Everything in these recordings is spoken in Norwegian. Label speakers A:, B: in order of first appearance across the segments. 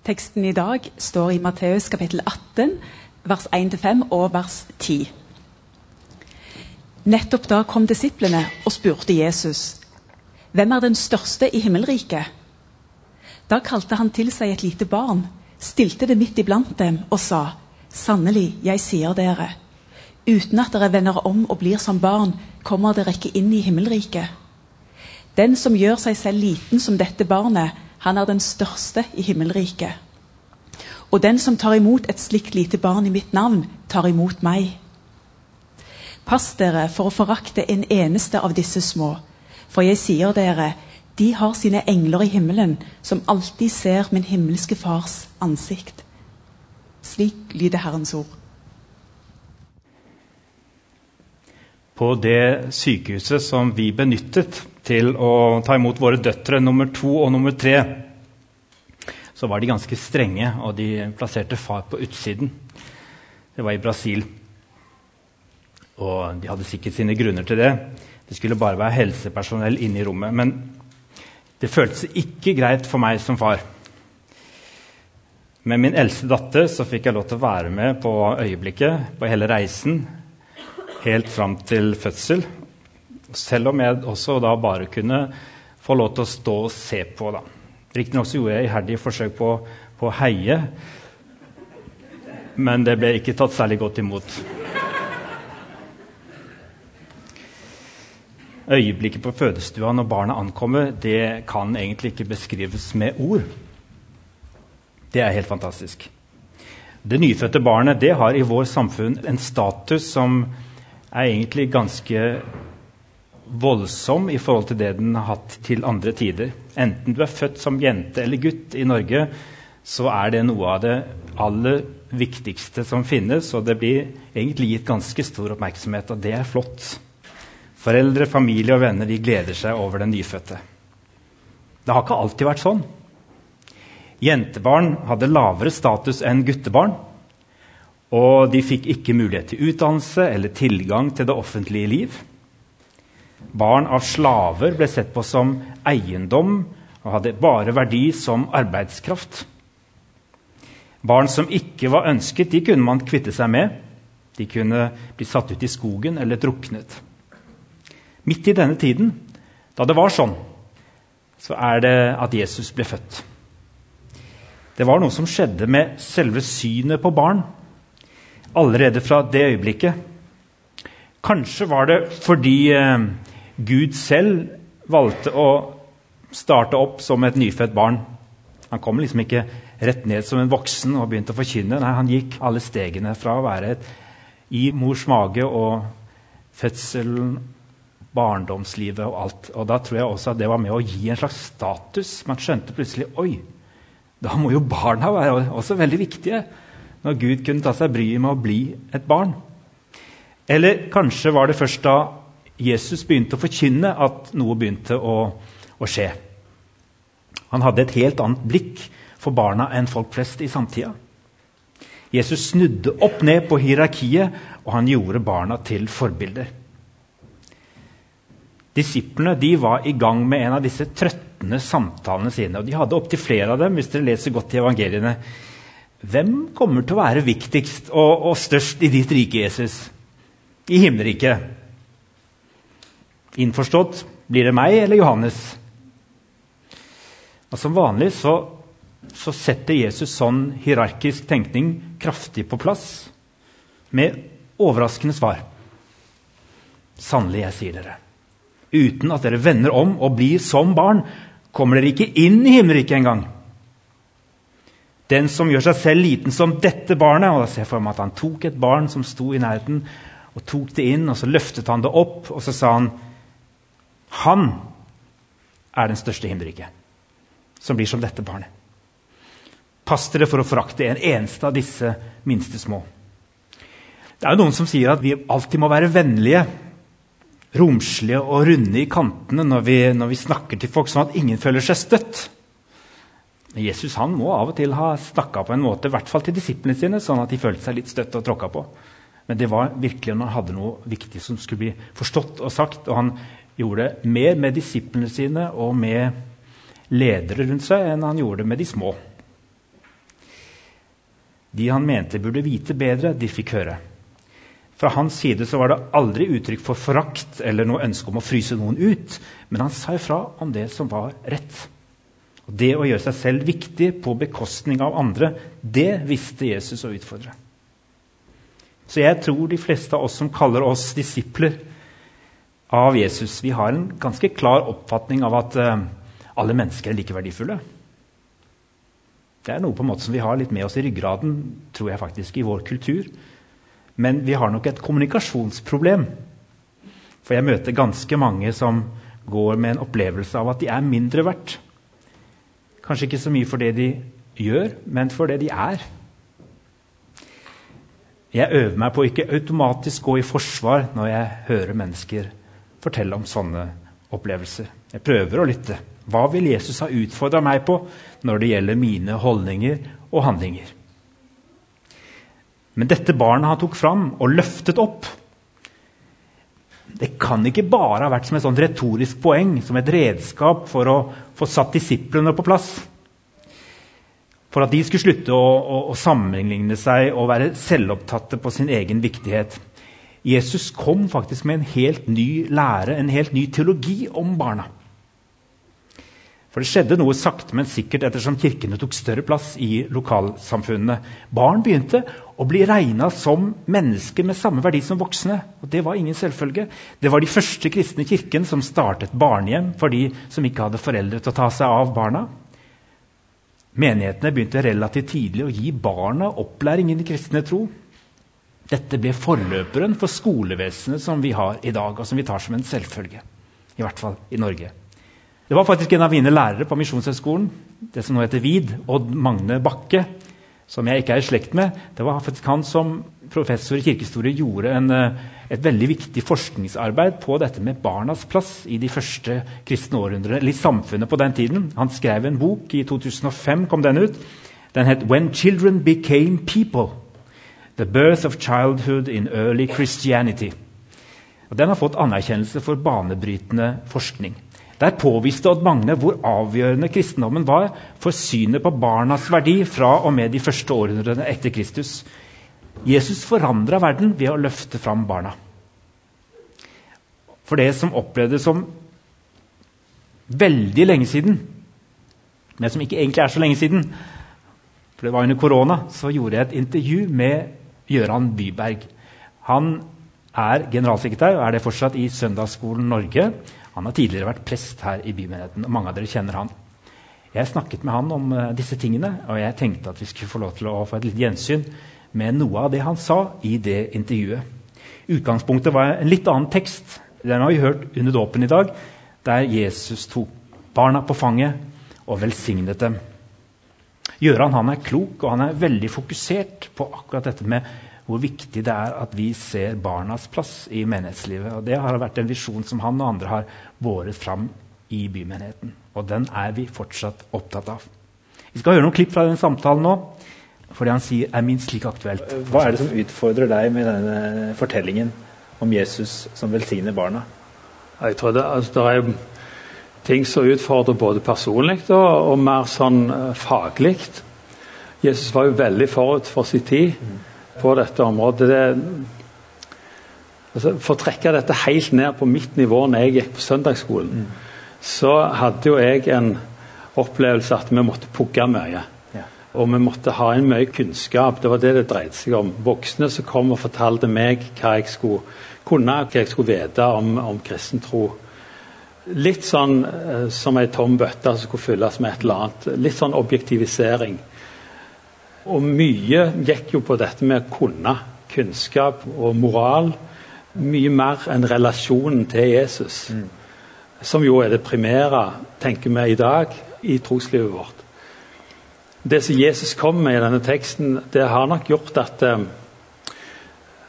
A: Teksten i dag står i Matteus kapittel 18, vers 1-5 og vers 10. Nettopp da kom disiplene og spurte Jesus, 'Hvem er den største i himmelriket?' Da kalte han til seg et lite barn, stilte det midt iblant dem og sa, 'Sannelig, jeg sier dere:" Uten at dere vender om og blir som barn, kommer dere ikke inn i himmelriket. Den som gjør seg selv liten som dette barnet, han er den største i himmelriket. Og den som tar imot et slikt lite barn i mitt navn, tar imot meg. Pass dere for å forakte en eneste av disse små, for jeg sier dere, de har sine engler i himmelen, som alltid ser min himmelske Fars ansikt. Slik lyder Herrens ord.
B: På det sykehuset som vi benyttet til å ta imot våre døtre nummer to og nummer tre, så var de ganske strenge, og de plasserte far på utsiden. Det var i Brasil. Og de hadde sikkert sine grunner til det. Det skulle bare være helsepersonell inne i rommet. Men det føltes ikke greit for meg som far. Med min eldste datter så fikk jeg lov til å være med på øyeblikket, på hele reisen, helt fram til fødsel. Selv om jeg også da bare kunne få lov til å stå og se på. da. Riktignok gjorde jeg iherdige forsøk på, på å heie, men det ble ikke tatt særlig godt imot. Øyeblikket på fødestua når barnet ankommer, det kan egentlig ikke beskrives med ord. Det er helt fantastisk. Det nyfødte barnet det har i vår samfunn en status som er egentlig ganske voldsom i forhold til det den har hatt til andre tider. Enten du er født som jente eller gutt i Norge, så er det noe av det aller viktigste som finnes, og det blir egentlig gitt ganske stor oppmerksomhet, og det er flott. Foreldre, familie og venner de gleder seg over den nyfødte. Det har ikke alltid vært sånn. Jentebarn hadde lavere status enn guttebarn. Og de fikk ikke mulighet til utdannelse eller tilgang til det offentlige liv. Barn av slaver ble sett på som eiendom og hadde bare verdi som arbeidskraft. Barn som ikke var ønsket, de kunne man kvitte seg med. De kunne bli satt ut i skogen eller druknet. Midt i denne tiden, da det var sånn, så er det at Jesus ble født. Det var noe som skjedde med selve synet på barn allerede fra det øyeblikket. Kanskje var det fordi eh, Gud selv valgte å starte opp som et nyfødt barn. Han kom liksom ikke rett ned som en voksen og begynte å forkynne. Nei, Han gikk alle stegene fra å være et, i mors mage og fødselen barndomslivet og alt. Og Da tror jeg også at det var med å gi en slags status. Man skjønte plutselig oi, da må jo barna være også veldig viktige. Når Gud kunne ta seg bryet med å bli et barn. Eller kanskje var det først da Jesus begynte å forkynne, at noe begynte å, å skje. Han hadde et helt annet blikk for barna enn folk flest i samtida. Jesus snudde opp ned på hierarkiet, og han gjorde barna til forbilder. Disiplene de var i gang med en av disse trøttende samtalene sine. og De hadde opptil flere av dem. hvis dere leser godt i evangeliene. Hvem kommer til å være viktigst og, og størst i ditt rike, Jesus? I himmelriket? Innforstått? Blir det meg eller Johannes? Og Som vanlig så, så setter Jesus sånn hierarkisk tenkning kraftig på plass med overraskende svar. Sannelig, jeg sier dere uten at dere vender om og blir som barn, kommer dere ikke inn i himmelriket engang. Den som gjør seg selv liten som dette barnet og da ser jeg for meg at Han tok et barn som sto i nærheten, og tok det inn, og så løftet han det opp, og så sa han Han er den største himmelriket, som blir som dette barnet. Pass dere for å forakte en eneste av disse minste små. Det er jo noen som sier at vi alltid må være vennlige romslige og runde i kantene når vi, når vi, snakker til folk, sånn at ingen føler seg støtt. Jesus han må av og til ha snakka på en måte, i hvert fall til disiplene sine, sånn at de følte seg litt støtt og tråkka på. Men det var virkelig når han hadde noe viktig som skulle bli forstått og sagt. Og han gjorde mer med disiplene sine og med ledere rundt seg enn han gjorde med de små. De han mente burde vite bedre, de fikk høre. Fra hans side så var det aldri uttrykk for forakt eller noe ønske om å fryse noen ut, men han sa ifra om det som var rett. Og Det å gjøre seg selv viktig på bekostning av andre, det visste Jesus å utfordre. Så jeg tror de fleste av oss som kaller oss disipler av Jesus, vi har en ganske klar oppfatning av at uh, alle mennesker er like verdifulle. Det er noe på en måte som vi har litt med oss i ryggraden, tror jeg faktisk, i vår kultur. Men vi har nok et kommunikasjonsproblem. For jeg møter ganske mange som går med en opplevelse av at de er mindre verdt. Kanskje ikke så mye for det de gjør, men for det de er. Jeg øver meg på å ikke automatisk gå i forsvar når jeg hører mennesker fortelle om sånne opplevelser. Jeg prøver å lytte. Hva vil Jesus ha utfordra meg på når det gjelder mine holdninger og handlinger? Men dette barnet han tok fram og løftet opp, det kan ikke bare ha vært som et sånt retorisk poeng, som et redskap for å få satt disiplene på plass. For at de skulle slutte å, å, å sammenligne seg og være selvopptatte på sin egen viktighet. Jesus kom faktisk med en helt ny lære, en helt ny teologi om barna. For det skjedde noe sakte, men sikkert ettersom kirkene tok større plass i lokalsamfunnene. Barn begynte å bli regna som mennesker med samme verdi som voksne. Og Det var ingen selvfølge. Det var de første kristne kirken som startet barnehjem for de som ikke hadde foreldre til å ta seg av barna. Menighetene begynte relativt tidlig å gi barna opplæring i den kristne tro. Dette ble forløperen for skolevesenet som vi har i dag, og som vi tar som en selvfølge. I hvert fall i Norge. Det var faktisk en av mine lærere på Misjonshøgskolen, det som nå heter VID, Odd Magne Bakke, som jeg ikke er i slekt med. Det var faktisk han som professor i kirkehistorie gjorde en, eh, et veldig viktig forskningsarbeid på dette med barnas plass i de første kristne århundrene, eller i samfunnet på den tiden. Han skrev en bok, i 2005 kom den ut. Den het 'When Children Became People'. The Birth of Childhood in Early Christianity. Og den har fått anerkjennelse for banebrytende forskning. Der påviste Odd Magne hvor avgjørende kristendommen var for synet på barnas verdi fra og med de første århundrene etter Kristus. Jesus forandra verden ved å løfte fram barna. For det som opplevdes som veldig lenge siden, men som ikke egentlig er så lenge siden, for det var under korona, så gjorde jeg et intervju med Gøran Byberg. Han er generalsekretær og er det fortsatt i Søndagsskolen Norge. Han har tidligere vært prest her i bymenigheten, og mange av dere kjenner han. Jeg snakket med han om uh, disse tingene, og jeg tenkte at vi skulle få lov til å få et lite gjensyn med noe av det han sa i det intervjuet. Utgangspunktet var en litt annen tekst. Den har vi hørt under dåpen i dag, der Jesus tok barna på fanget og velsignet dem. Gøran han er klok og han er veldig fokusert på akkurat dette med hvor viktig det er at vi ser barnas plass i menighetslivet. Og Det har vært en visjon som han og andre har båret fram i bymenigheten. Og den er vi fortsatt opptatt av. Vi skal høre noen klipp fra den samtalen nå. For det han sier, er minst like aktuelt.
C: Hva er det som utfordrer deg med denne fortellingen om Jesus som velsigner barna?
D: Jeg tror det, altså, det er ting som utfordrer både personlig og, og, mer sånn uh, faglig. Jesus var jo veldig forut for sin tid. Mm på dette området. Det, altså, for å trekke dette helt ned på mitt nivå når jeg gikk på søndagsskolen, mm. så hadde jo jeg en opplevelse at vi måtte pugge mye. Ja. Og vi måtte ha en mye kunnskap. Det var det det dreide seg om. Voksne som kom og fortalte meg hva jeg skulle kunne, hva jeg skulle vite om, om kristen tro. Litt sånn eh, som ei tom bøtte som skulle fylles med et eller annet. Litt sånn objektivisering. Og mye gikk jo på dette med å kunne kunnskap og moral. Mye mer enn relasjonen til Jesus, mm. som jo er det primære, tenker vi i dag, i troslivet vårt. Det som Jesus kom med i denne teksten, det har nok gjort at eh,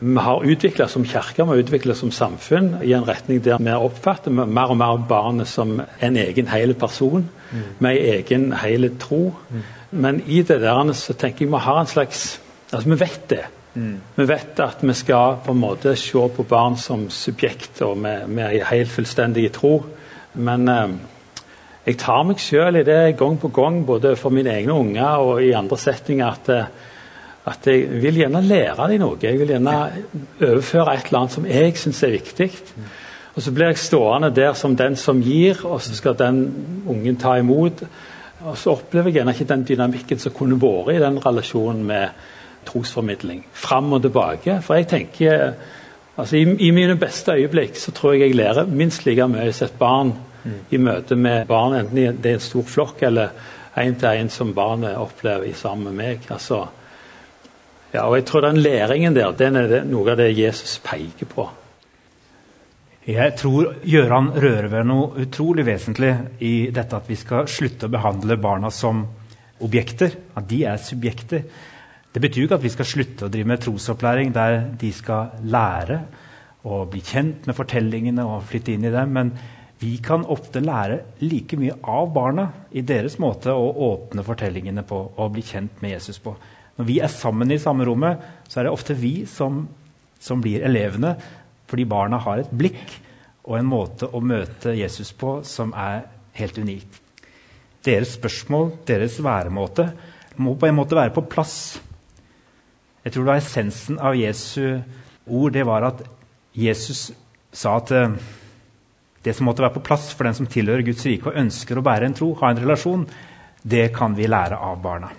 D: vi har utvikla som kirke vi har utvikla som samfunn i en retning der vi oppfatter mer og mer barnet som en egen hel person, mm. med en egen hel tro. Mm. Men i det der så tenker jeg vi har en slags Altså, vi vet det. Mm. Vi vet at vi skal på en måte se på barn som subjekt og med, med helt fullstendig tro. Men eh, jeg tar meg sjøl i det gang på gang, både for mine egne unger og i andre settinger, at, eh, at jeg vil gjerne lære dem noe. Jeg vil gjerne overføre et eller annet som jeg syns er viktig. Og så blir jeg stående der som den som gir, og så skal den ungen ta imot. Og så opplever jeg ikke den dynamikken som kunne vært i den relasjonen med trosformidling. Fram og tilbake. For jeg tenker altså i, i, mine beste øyeblikk så tror jeg jeg lærer minst like mye som et barn mm. i møte med barn, enten det er en stor flokk eller en til en som barnet opplever sammen med meg. Altså, ja, og jeg tror den læringen der den er noe av det Jesus peker på.
B: Jeg tror Gøran rører ved noe utrolig vesentlig i dette at vi skal slutte å behandle barna som objekter. At de er subjekter. Det betyr jo ikke at vi skal slutte å drive med trosopplæring der de skal lære og bli kjent med fortellingene og flytte inn i dem. Men vi kan ofte lære like mye av barna i deres måte å åpne fortellingene på og bli kjent med Jesus på. Når vi er sammen i samme rommet, så er det ofte vi som, som blir elevene fordi barna har et blikk og en måte å møte Jesus på som er helt unikt. Deres spørsmål, deres væremåte, må på en måte være på plass. Jeg tror det var essensen av Jesu ord det var at Jesus sa at eh, det som måtte være på plass for den som tilhører Guds rike og ønsker å bære en tro, ha en relasjon, det kan vi lære av barna.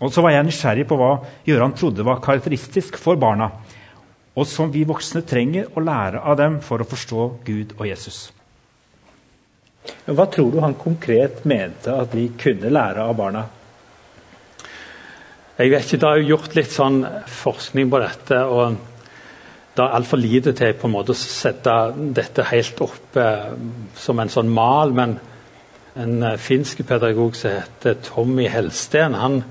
B: Og så var jeg nysgjerrig på hva Gøran trodde var karakteristisk for barna og som vi voksne trenger å lære av dem for å forstå Gud og Jesus.
C: Hva tror du han konkret mente at vi kunne lære av barna?
D: Jeg vet ikke, Det er gjort litt sånn forskning på dette. og Det er altfor lite til på en måte å sette dette helt opp eh, som en sånn mal. Men en eh, finsk pedagog som heter Tommy Helsten, han,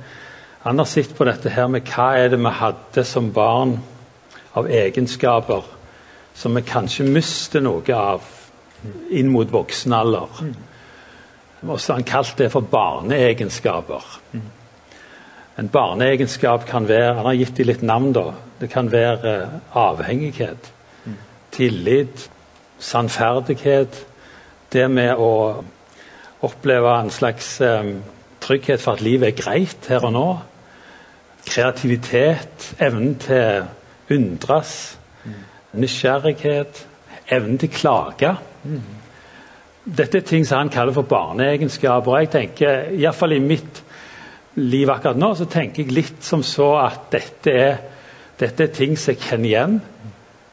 D: han har sett på dette her med hva er det vi hadde som barn av egenskaper som vi kanskje mister noe av inn mot voksen alder. Og så har han kalt det for barneegenskaper. En barneegenskap kan være Han har gitt dem litt navn, da. Det kan være eh, avhengighet, tillit, sannferdighet. Det med å oppleve en slags um, trygghet for at livet er greit her og nå. Kreativitet, evnen til undres, nysgjerrighet, evnen til å klage. Dette er ting som han kaller for barneegenskaper. og jeg tenker, Iallfall i mitt liv akkurat nå så tenker jeg litt som så at dette er, dette er ting som jeg kjenner igjen.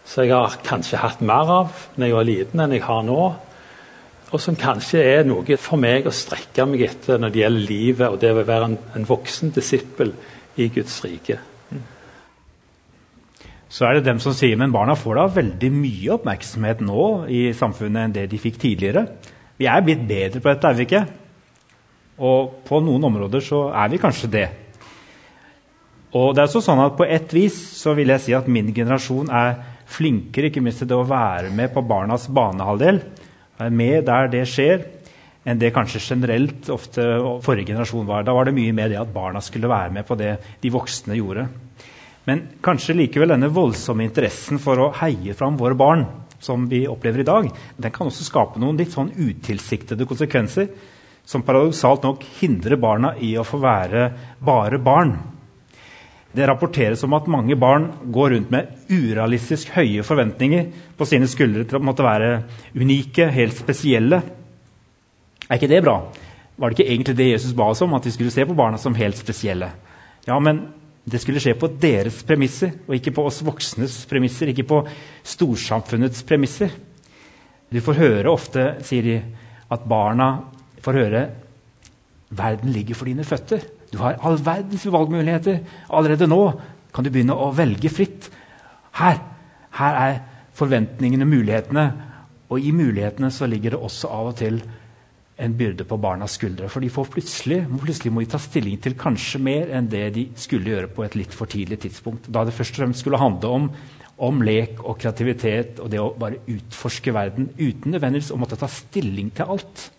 D: Som jeg har kanskje hatt mer av når jeg var liten enn jeg har nå. Og som kanskje er noe for meg å strekke meg etter når det gjelder livet og det å være en, en voksen disippel i Guds rike
B: så er det dem som sier men barna får da veldig mye oppmerksomhet nå i samfunnet enn det de fikk tidligere. Vi er blitt bedre på dette, er vi ikke? Og på noen områder så er vi kanskje det. Og det er også sånn at På et vis så vil jeg si at min generasjon er flinkere ikke minst til det å være med på barnas banehalvdel, være med der det skjer, enn det kanskje generelt ofte forrige generasjon var. Da var det mye mer det at barna skulle være med på det de voksne gjorde. Men kanskje likevel denne voldsomme interessen for å heie fram våre barn, som vi opplever i dag, den kan også skape noen litt sånn utilsiktede konsekvenser som paradoksalt nok hindrer barna i å få være bare barn. Det rapporteres om at mange barn går rundt med urealistisk høye forventninger på sine skuldre til å måtte være unike, helt spesielle. Er ikke det bra? Var det ikke egentlig det Jesus ba oss om, at vi skulle se på barna som helt spesielle? Ja, men det skulle skje på deres premisser, og ikke på oss voksnes premisser. Ikke på storsamfunnets premisser. Du får høre ofte, sier de, at barna får høre verden ligger for dine føtter. Du har all verdens valgmuligheter. Allerede nå kan du begynne å velge fritt. Her, her er forventningene, mulighetene. Og i mulighetene så ligger det også av og til en byrde på barnas skuldre. For de får plutselig, plutselig må de ta stilling til kanskje mer enn det de skulle gjøre på et litt for tidlig tidspunkt. Da det først og fremst skulle handle om, om lek og kreativitet og det å bare utforske verden uten nødvendigvis å måtte ta stilling til alt.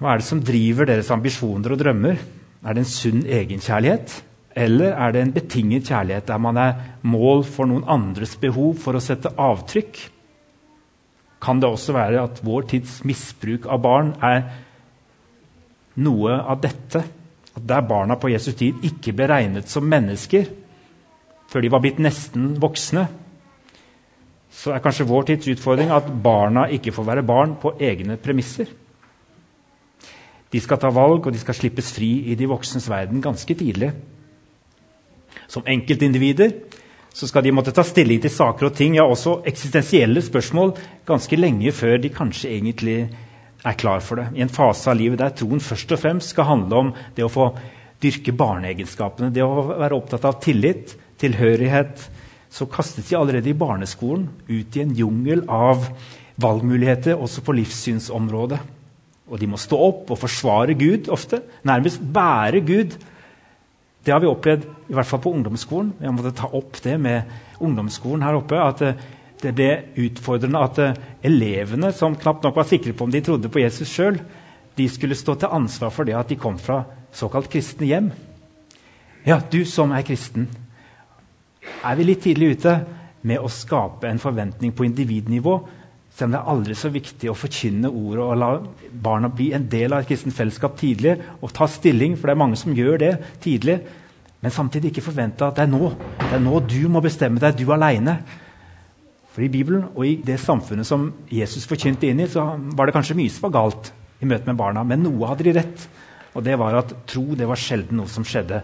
B: Hva er det som driver deres ambisjoner og drømmer? Er det en sunn egenkjærlighet? Eller er det en betinget kjærlighet der man er mål for noen andres behov for å sette avtrykk? Kan det også være at vår tids misbruk av barn er noe av dette. at der barna på Jesus tid ikke ble regnet som mennesker før de var blitt nesten voksne, så er kanskje vår tids utfordring at barna ikke får være barn på egne premisser. De skal ta valg, og de skal slippes fri i de voksnes verden ganske tidlig. Som enkeltindivider så skal de måtte ta stilling til saker og ting, ja, også eksistensielle spørsmål, ganske lenge før de kanskje egentlig er klar for det. I en fase av livet der troen først og fremst skal handle om det å få dyrke barneegenskapene, det å være opptatt av tillit, tilhørighet, så kastes de allerede i barneskolen ut i en jungel av valgmuligheter også på livssynsområdet. Og de må stå opp og forsvare Gud ofte, nærmest bære Gud det har vi opplevd i hvert fall på ungdomsskolen. Jeg måtte ta opp det med ungdomsskolen her oppe. At eh, det ble utfordrende at eh, elevene, som knapt nok var sikre på om de trodde på Jesus sjøl, de skulle stå til ansvar for det at de kom fra såkalt kristne hjem. Ja, du som er kristen, er vi litt tidlig ute med å skape en forventning på individnivå selv om det er aldri så viktig å forkynne ordet og la barna bli en del av et kristent fellesskap tidlig og ta stilling, for det er mange som gjør det tidlig, men samtidig ikke forvente at det er nå det er nå du må bestemme deg, du aleine. For i Bibelen og i det samfunnet som Jesus forkynte inn i, så var det kanskje mye som var galt i møte med barna, men noe hadde de rett. Og det var at tro det var sjelden noe som skjedde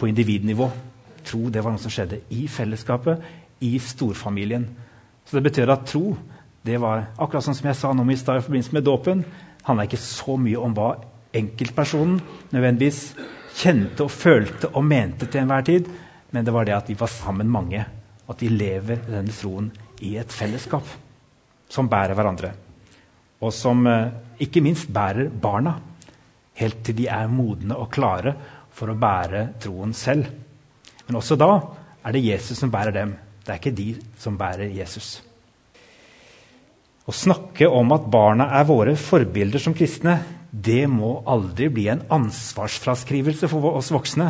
B: på individnivå. Tro det var noe som skjedde i fellesskapet, i storfamilien. Så det betyr at tro det var akkurat sånn som jeg sa nå i stad i forbindelse med dåpen. handla ikke så mye om hva enkeltpersonen nødvendigvis kjente og følte og mente til enhver tid, men det var det at vi var sammen mange. At vi lever denne troen i et fellesskap som bærer hverandre. Og som eh, ikke minst bærer barna, helt til de er modne og klare for å bære troen selv. Men også da er det Jesus som bærer dem. Det er ikke de som bærer Jesus. Å snakke om at barna er våre forbilder som kristne, det må aldri bli en ansvarsfraskrivelse for oss voksne.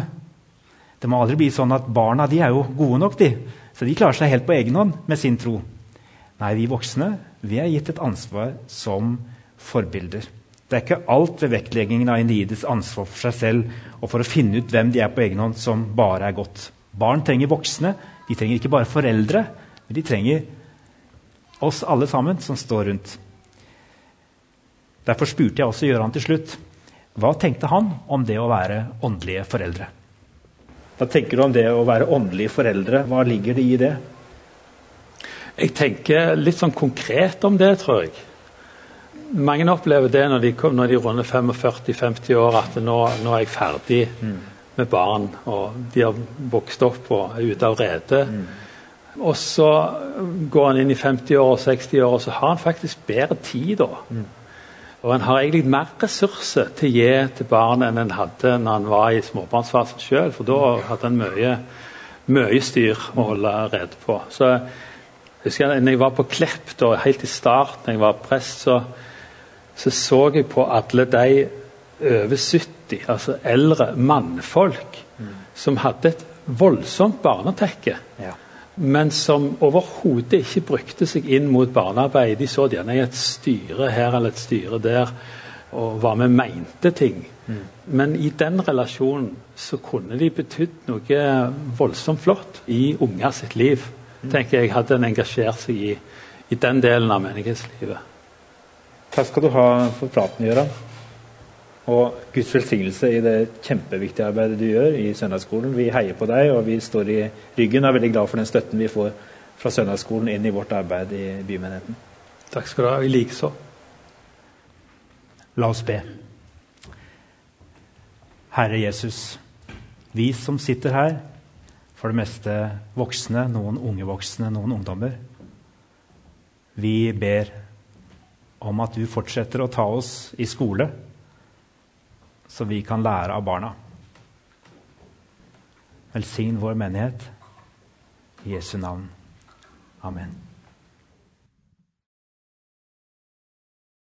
B: Det må aldri bli sånn at barna de er jo gode nok, de, så de klarer seg helt på egen hånd med sin tro. Nei, vi voksne vi er gitt et ansvar som forbilder. Det er ikke alt ved vektleggingen av individets ansvar for seg selv og for å finne ut hvem de er på egen hånd, som bare er godt. Barn trenger voksne. De trenger ikke bare foreldre, men de trenger oss alle sammen som står rundt. Derfor spurte jeg også Gøran til slutt hva tenkte han om det å være åndelige foreldre.
C: Hva tenker du om det å være åndelige foreldre? Hva ligger det i det?
D: Jeg tenker litt sånn konkret om det, tror jeg. Mange opplever det når de, når de runder 45-50 år, at nå, nå, er jeg ferdig mm. med barn. Og de har vokst opp og er ute av redet. Mm. Og så går han inn i 50-år og 60-år, og så har han faktisk bedre tid da. Mm. Og han har egentlig mer ressurser til å gi til barnet enn han hadde når han var i småbarnsfasen sjøl, for da hadde han mye, mye styr å holde rede på. Så jeg husker når jeg var på Klepp, da, helt i starten, jeg var prest, så, så så jeg på alle de over 70, altså eldre mannfolk, mm. som hadde et voldsomt barnetekke. Ja men som overhodet ikke brukte seg inn mot barnearbeid. De så gjerne i et styre her eller et styre der og var med mente ting. Mm. Men i den relasjonen så kunne de betydd noe voldsomt flott i unger sitt liv. Mm. tenker jeg Hadde en engasjert seg i, i den delen av menighetslivet.
C: Takk skal du ha for praten, Gøran. Og Guds velsignelse i det kjempeviktige arbeidet du gjør i søndagsskolen. Vi heier på deg, og vi står i ryggen og er veldig glad for den støtten vi får fra søndagsskolen inn i vårt arbeid i bymenigheten.
D: Takk skal du ha. I likeså.
B: La oss be. Herre Jesus, vi som sitter her, for det meste voksne, noen unge voksne, noen ungdommer, vi ber om at du fortsetter å ta oss i skole så vi kan lære av barna. Velsign vår menighet. I Jesu navn. Amen.